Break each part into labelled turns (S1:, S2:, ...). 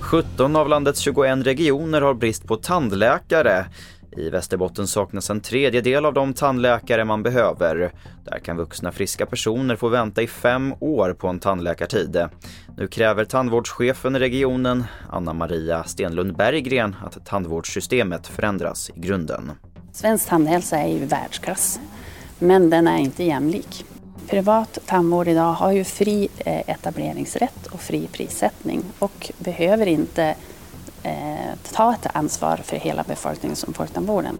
S1: 17 av landets 21 regioner har brist på tandläkare. I Västerbotten saknas en tredjedel av de tandläkare man behöver. Där kan vuxna friska personer få vänta i fem år på en tandläkartid. Nu kräver tandvårdschefen i regionen, Anna-Maria Stenlund Berggren, att tandvårdssystemet förändras i grunden.
S2: Svensk tandhälsa är i världsklass, men den är inte jämlik. Privat tandvård idag har ju fri eh, etableringsrätt och fri prissättning och behöver inte eh, ta ett ansvar för hela befolkningen som folktandvården.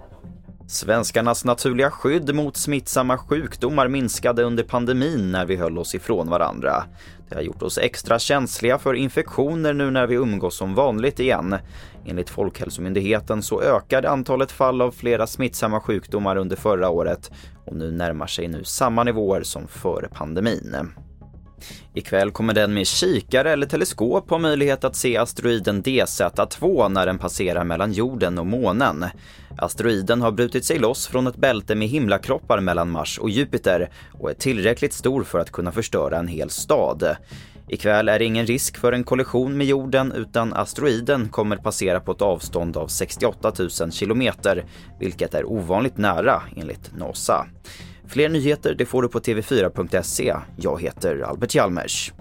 S1: Svenskarnas naturliga skydd mot smittsamma sjukdomar minskade under pandemin när vi höll oss ifrån varandra. Det har gjort oss extra känsliga för infektioner nu när vi umgås som vanligt igen. Enligt Folkhälsomyndigheten så ökade antalet fall av flera smittsamma sjukdomar under förra året och nu närmar sig nu samma nivåer som före pandemin. Ikväll kommer den med kikare eller teleskop ha möjlighet att se asteroiden DZ2 när den passerar mellan jorden och månen. Asteroiden har brutit sig loss från ett bälte med himlakroppar mellan Mars och Jupiter och är tillräckligt stor för att kunna förstöra en hel stad. Ikväll är det ingen risk för en kollision med jorden utan asteroiden kommer passera på ett avstånd av 68 000 kilometer, vilket är ovanligt nära enligt NASA. Fler nyheter det får du på tv4.se. Jag heter Albert Hjalmers.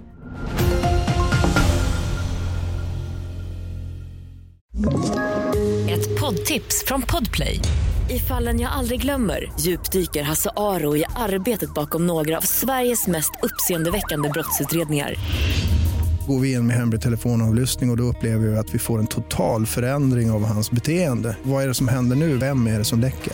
S3: Ett poddtips från Podplay. I fallen jag aldrig glömmer djupdyker Hasse Aro i arbetet bakom några av Sveriges mest uppseendeväckande brottsutredningar.
S4: Går vi in med hemlig telefonavlyssning och, och då upplever vi att vi får en total förändring av hans beteende. Vad är det som händer nu? Vem är det som läcker?